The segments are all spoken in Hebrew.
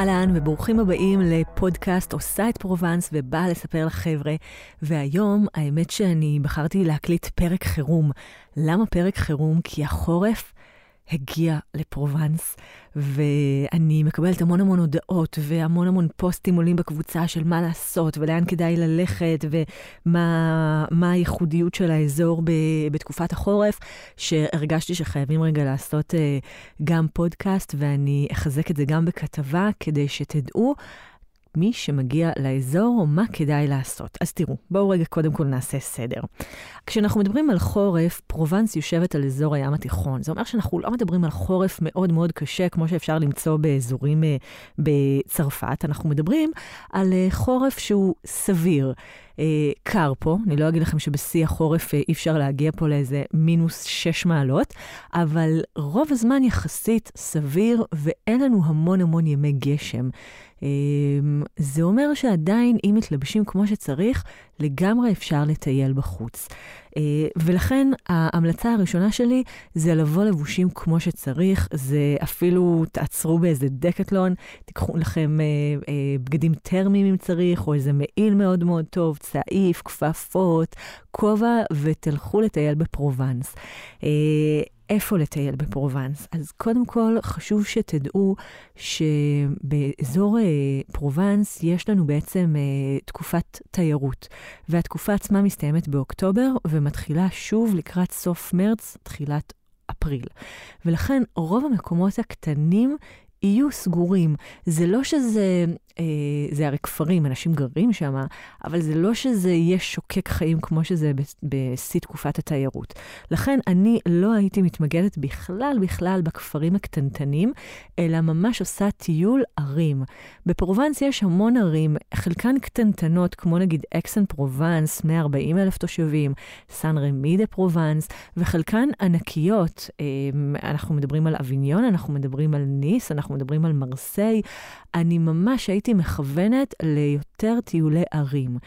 אהלן וברוכים הבאים לפודקאסט עושה את פרובנס ובאה לספר לחבר'ה. והיום האמת שאני בחרתי להקליט פרק חירום. למה פרק חירום? כי החורף הגיע לפרובנס, ואני מקבלת המון המון הודעות והמון המון פוסטים עולים בקבוצה של מה לעשות ולאן כדאי ללכת ומה הייחודיות של האזור ב, בתקופת החורף, שהרגשתי שחייבים רגע לעשות uh, גם פודקאסט, ואני אחזק את זה גם בכתבה כדי שתדעו. מי שמגיע לאזור, מה כדאי לעשות. אז תראו, בואו רגע קודם כל נעשה סדר. כשאנחנו מדברים על חורף, פרובנס יושבת על אזור הים התיכון. זה אומר שאנחנו לא מדברים על חורף מאוד מאוד קשה, כמו שאפשר למצוא באזורים uh, בצרפת, אנחנו מדברים על uh, חורף שהוא סביר. Uh, קר פה, אני לא אגיד לכם שבשיא החורף uh, אי אפשר להגיע פה לאיזה מינוס 6 מעלות, אבל רוב הזמן יחסית סביר ואין לנו המון המון ימי גשם. אמ, זה אומר שעדיין, אם מתלבשים כמו שצריך, לגמרי אפשר לטייל בחוץ. אה, ולכן ההמלצה הראשונה שלי זה לבוא לבושים כמו שצריך, זה אפילו תעצרו באיזה דקטלון, תיקחו לכם אה, אה, בגדים טרמיים אם צריך, או איזה מעיל מאוד מאוד טוב, צעיף, כפפות, כובע, ותלכו לטייל בפרובנס. איפה לטייל בפרובנס. אז קודם כל, חשוב שתדעו שבאזור אה, פרובנס יש לנו בעצם אה, תקופת תיירות, והתקופה עצמה מסתיימת באוקטובר ומתחילה שוב לקראת סוף מרץ, תחילת אפריל. ולכן רוב המקומות הקטנים יהיו סגורים. זה לא שזה, זה הרי כפרים, אנשים גרים שם, אבל זה לא שזה יהיה שוקק חיים כמו שזה בשיא תקופת התיירות. לכן אני לא הייתי מתמקדת בכלל בכלל בכפרים הקטנטנים, אלא ממש עושה טיול ערים. בפרובנס יש המון ערים, חלקן קטנטנות, כמו נגיד אקס אן פרובנס, 140 אלף תושבים, סן רמי דה פרובנס, וחלקן ענקיות. אה, אנחנו מדברים על אביניון, אנחנו מדברים על ניס, אנחנו מדברים על מרסיי, אני ממש הייתי מכוונת ליותר טיולי ערים.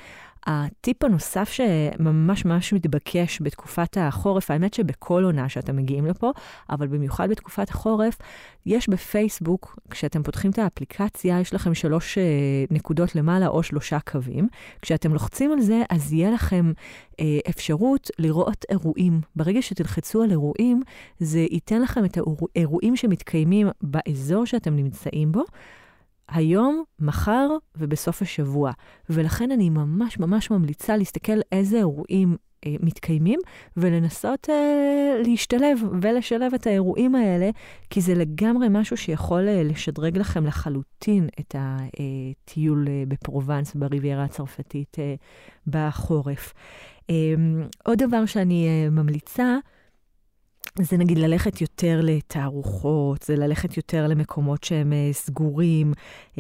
הטיפ הנוסף שממש ממש מתבקש בתקופת החורף, האמת שבכל עונה שאתם מגיעים לפה, אבל במיוחד בתקופת החורף, יש בפייסבוק, כשאתם פותחים את האפליקציה, יש לכם שלוש אה, נקודות למעלה או שלושה קווים. כשאתם לוחצים על זה, אז יהיה לכם אה, אפשרות לראות אירועים. ברגע שתלחצו על אירועים, זה ייתן לכם את האירועים שמתקיימים באזור שאתם נמצאים בו. היום, מחר ובסוף השבוע. ולכן אני ממש ממש ממליצה להסתכל איזה אירועים אה, מתקיימים ולנסות אה, להשתלב ולשלב את האירועים האלה, כי זה לגמרי משהו שיכול אה, לשדרג לכם לחלוטין את הטיול אה, בפרובנס, בריביירה הצרפתית אה, בחורף. אה, עוד דבר שאני אה, ממליצה, זה נגיד ללכת יותר לתערוכות, זה ללכת יותר למקומות שהם uh, סגורים, uh,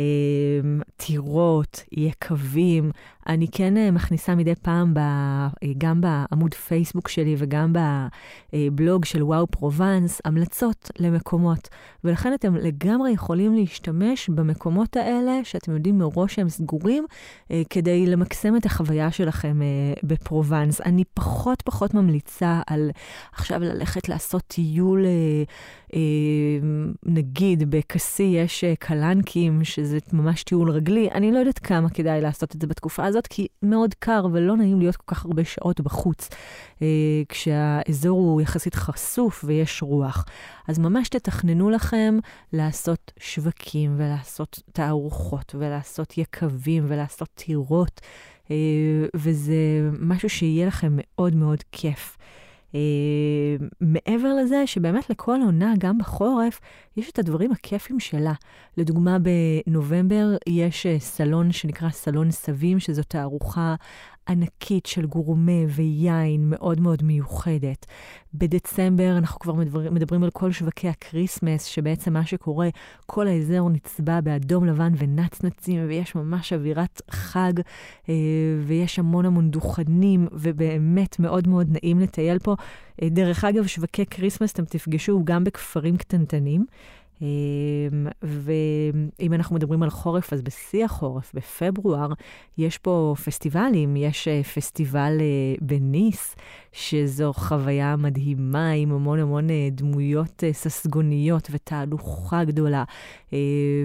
טירות, יקבים. אני כן uh, מכניסה מדי פעם, ב, uh, גם בעמוד פייסבוק שלי וגם בבלוג של וואו פרובנס, המלצות למקומות. ולכן אתם לגמרי יכולים להשתמש במקומות האלה, שאתם יודעים מראש שהם סגורים, uh, כדי למקסם את החוויה שלכם בפרובנס. אני פחות פחות ממליצה על עכשיו ללכת לעשות טיול, אה, אה, נגיד בכסי יש אה, קלנקים, שזה ממש טיול רגלי, אני לא יודעת כמה כדאי לעשות את זה בתקופה הזאת, כי מאוד קר ולא נעים להיות כל כך הרבה שעות בחוץ, אה, כשהאזור הוא יחסית חשוף ויש רוח. אז ממש תתכננו לכם לעשות שווקים ולעשות תערוכות ולעשות יקבים ולעשות טירות, אה, וזה משהו שיהיה לכם מאוד מאוד כיף. אה, מעבר לזה שבאמת לכל עונה, גם בחורף, יש את הדברים הכיפים שלה. לדוגמה, בנובמבר יש אה, סלון שנקרא סלון Savim, שזו תערוכה ענקית של גורמה ויין מאוד מאוד מיוחדת. בדצמבר אנחנו כבר מדברים, מדברים על כל שווקי ה Christmas, שבעצם מה שקורה, כל האזור נצבע באדום לבן ונצנצים, ויש ממש אווירת חג, אה, ויש המון המון דוכנים, ובאמת מאוד מאוד נעים לטייל פה. אה, דרך אגב, שווקי Christmas אתם תפגשו גם בכפרים קטנטנים. ואם אנחנו מדברים על חורף, אז בשיא החורף, בפברואר, יש פה פסטיבלים. יש פסטיבל בניס, שזו חוויה מדהימה עם המון המון דמויות ססגוניות ותהלוכה גדולה,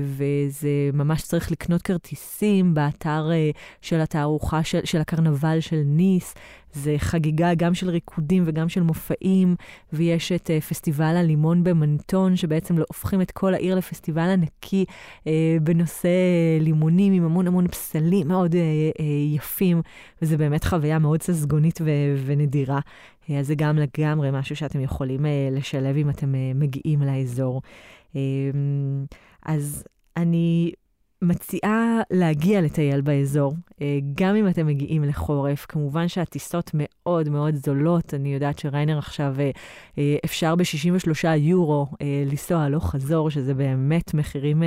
וזה ממש צריך לקנות כרטיסים באתר של התערוכה של, של הקרנבל של ניס. זה חגיגה גם של ריקודים וגם של מופעים, ויש את uh, פסטיבל הלימון במנטון, שבעצם לא הופכים את כל העיר לפסטיבל ענקי uh, בנושא לימונים עם המון המון פסלים מאוד uh, uh, יפים, וזה באמת חוויה מאוד ססגונית ו- ונדירה. Uh, אז זה גם לגמרי משהו שאתם יכולים uh, לשלב אם אתם uh, מגיעים לאזור. Uh, אז אני מציעה להגיע לטייל באזור, אה, גם אם אתם מגיעים לחורף. כמובן שהטיסות מאוד מאוד זולות. אני יודעת שריינר עכשיו אה, אה, אפשר ב-63 יורו לנסוע הלוך חזור, שזה באמת מחירים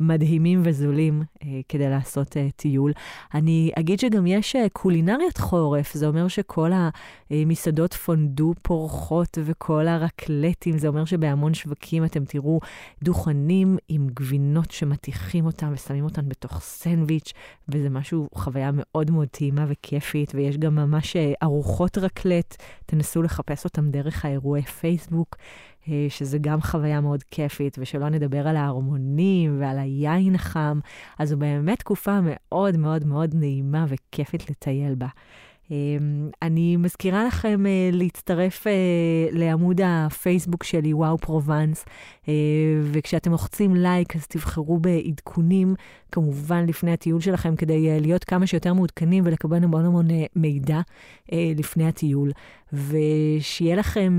מדהימים וזולים כדי לעשות טיול. אני אגיד שגם יש קולינריית חורף, זה אומר שכל המסעדות פונדו פורחות וכל הרקלטים, זה אומר שבהמון שווקים אתם תראו דוכנים עם גבינות שמטיחים אותם. ושמים אותן בתוך סנדוויץ', וזה משהו, חוויה מאוד מאוד טעימה וכיפית, ויש גם ממש אה, ארוחות רקלט, תנסו לחפש אותן דרך האירועי פייסבוק. אה, שזה גם חוויה מאוד כיפית, ושלא נדבר על ההרמונים ועל היין החם, אז זו באמת תקופה מאוד מאוד מאוד נעימה וכיפית לטייל בה. אמ, אני מזכירה לכם uh, להצטרף uh, לעמוד הפייסבוק שלי, וואו פרובנס, אה, וכשאתם לוחצים לייק אז תבחרו בעדכונים, כמובן לפני הטיול שלכם, כדי להיות כמה שיותר מעודכנים ולקבל המון המון מידע לפני הטיול. ושיהיה לכם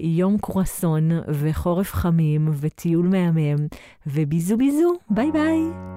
יום קרואסון וחורף חמים וטיול מהמם, ו bisous bisous, ביי ביי.